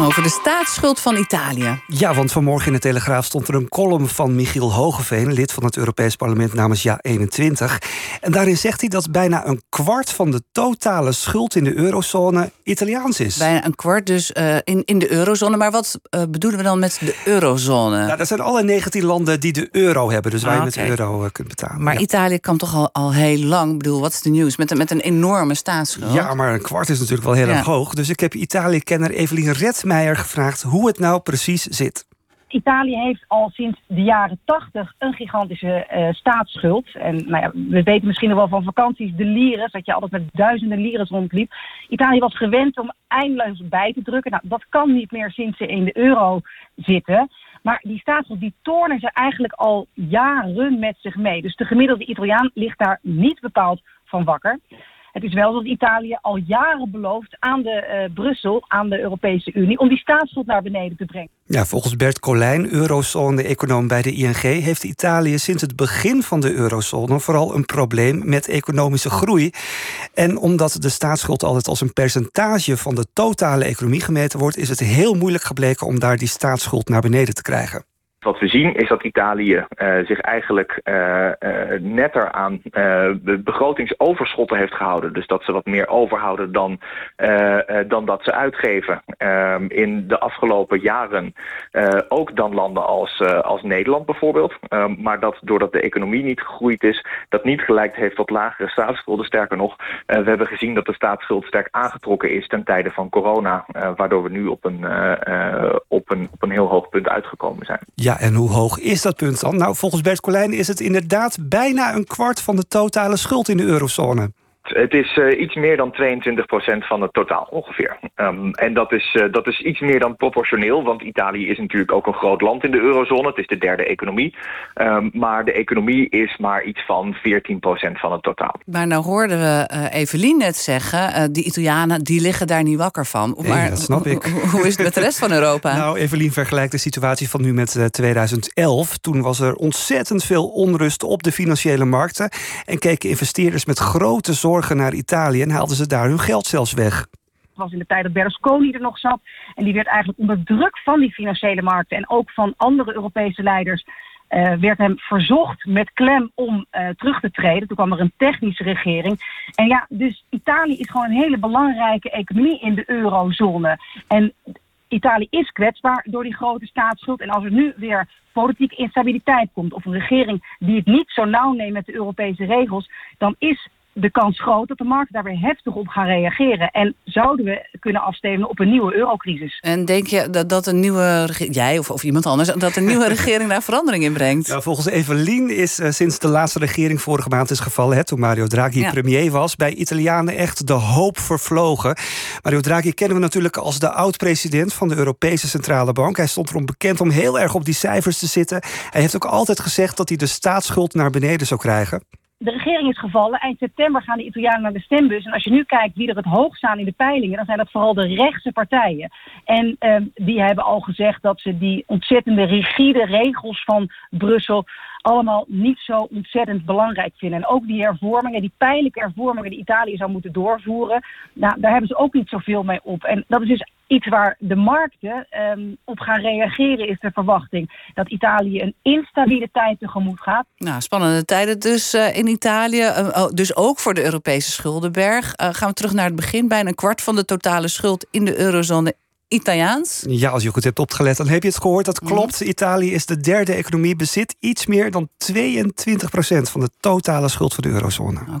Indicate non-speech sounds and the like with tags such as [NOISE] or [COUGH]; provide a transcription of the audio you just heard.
Over de staatsschuld van Italië. Ja, want vanmorgen in de Telegraaf stond er een column van Michiel Hogeveen, lid van het Europees Parlement namens Ja21. En daarin zegt hij dat bijna een kwart van de totale schuld in de eurozone Italiaans is. Bijna een kwart dus uh, in, in de eurozone. Maar wat uh, bedoelen we dan met de eurozone? Nou, dat zijn alle 19 landen die de euro hebben, dus waar je met de euro uh, kunt betalen. Maar ja. Italië kan toch al, al heel lang, ik bedoel, wat is de nieuws? Met, met een enorme staatsschuld. Ja, maar een kwart is natuurlijk wel heel ja. erg hoog. Dus ik heb Italië-kenner Evelien Redmeijer gevraagd hoe het nou precies zit. Italië heeft al sinds de jaren tachtig een gigantische uh, staatsschuld. En nou ja, we weten misschien nog wel van vakanties, de lires, dat je altijd met duizenden lires rondliep. Italië was gewend om eindeloos bij te drukken. Nou, dat kan niet meer sinds ze in de euro zitten. Maar die staatsschuld die tornen ze eigenlijk al jaren met zich mee. Dus de gemiddelde Italiaan ligt daar niet bepaald van wakker. Het is wel dat Italië al jaren belooft aan de uh, Brussel, aan de Europese Unie, om die staatsschuld naar beneden te brengen. Ja, volgens Bert Colijn, eurozone-econoom bij de ING, heeft Italië sinds het begin van de eurozone vooral een probleem met economische groei. En omdat de staatsschuld altijd als een percentage van de totale economie gemeten wordt, is het heel moeilijk gebleken om daar die staatsschuld naar beneden te krijgen. Wat we zien is dat Italië uh, zich eigenlijk uh, uh, netter aan begrotingsoverschotten heeft gehouden. Dus dat ze wat meer overhouden dan, dan dat ze uitgeven. in de afgelopen jaren ook dan landen als, als Nederland bijvoorbeeld. maar dat doordat de economie niet gegroeid is, dat niet gelijk heeft tot lagere staatsschulden. Sterker nog, we hebben gezien dat de staatsschuld sterk aangetrokken is ten tijde van corona. waardoor we nu op een, op, een, op een heel hoog punt uitgekomen zijn. Ja, en hoe hoog is dat punt dan? Nou, volgens Bert Colijn is het inderdaad bijna een kwart van de totale schuld in de eurozone. Het is uh, iets meer dan 22% van het totaal ongeveer. Um, en dat is, uh, dat is iets meer dan proportioneel, want Italië is natuurlijk ook een groot land in de eurozone. Het is de derde economie. Um, maar de economie is maar iets van 14% van het totaal. Maar nou hoorden we uh, Evelien net zeggen, die Italianen die liggen daar niet wakker van. Nee, maar, dat snap ik. [LAUGHS] Hoe is het met de rest van Europa? nou, Evelien vergelijkt de situatie van nu met 2011. Toen was er ontzettend veel onrust op de financiële markten. En keken investeerders met grote zorgen naar Italië en haalden ze daar hun geld zelfs weg. Het was in de tijd dat Berlusconi er nog zat. En die werd eigenlijk onder druk van die financiële markten en ook van andere Europese leiders. Uh, werd hem verzocht met klem om uh, terug te treden. Toen kwam er een technische regering. En ja, dus Italië is gewoon een hele belangrijke economie in de eurozone. En Italië is kwetsbaar door die grote staatsschuld. En als er nu weer politieke instabiliteit komt... of een regering die het niet zo nauw neemt met de Europese regels... dan is de kans groot dat de markten daar weer heftig op gaan reageren. En zouden we kunnen afstemmen op een nieuwe eurocrisis. En denk je dat, dat een nieuwe regering, jij of, of iemand anders, dat een nieuwe [LAUGHS] regering daar verandering in brengt? Ja, volgens Evelien is uh, sinds de laatste regering vorige maand is gevallen, hè, toen Mario Draghi ja. premier was, bij Italianen echt de hoop vervlogen. Mario Draghi kennen we natuurlijk als de oud-president van de Europese Centrale Bank. Hij stond erom bekend om heel erg op die cijfers te zitten. Hij heeft ook altijd gezegd dat hij de staatsschuld naar beneden zou krijgen de regering is gevallen. Eind september gaan de Italianen naar de stembus. En als je nu kijkt wie er het hoog staan in de peilingen, dan zijn dat vooral de rechtse partijen. En uh, die hebben al gezegd dat ze die ontzettende rigide regels van Brussel allemaal niet zo ontzettend belangrijk vinden. En ook die hervormingen, die pijnlijke hervormingen die Italië zou moeten doorvoeren, nou, daar hebben ze ook niet zoveel mee op. En dat is dus iets waar de markten um, op gaan reageren, is de verwachting dat Italië een instabiele tijd tegemoet gaat. Nou, spannende tijden dus uh, in Italië. Uh, dus ook voor de Europese schuldenberg. Uh, gaan we terug naar het begin. Bijna een kwart van de totale schuld in de eurozone Italiaans? Ja, als je goed hebt opgelet, dan heb je het gehoord. Dat klopt. Italië is de derde economie, bezit iets meer dan 22% van de totale schuld van de eurozone. Oké,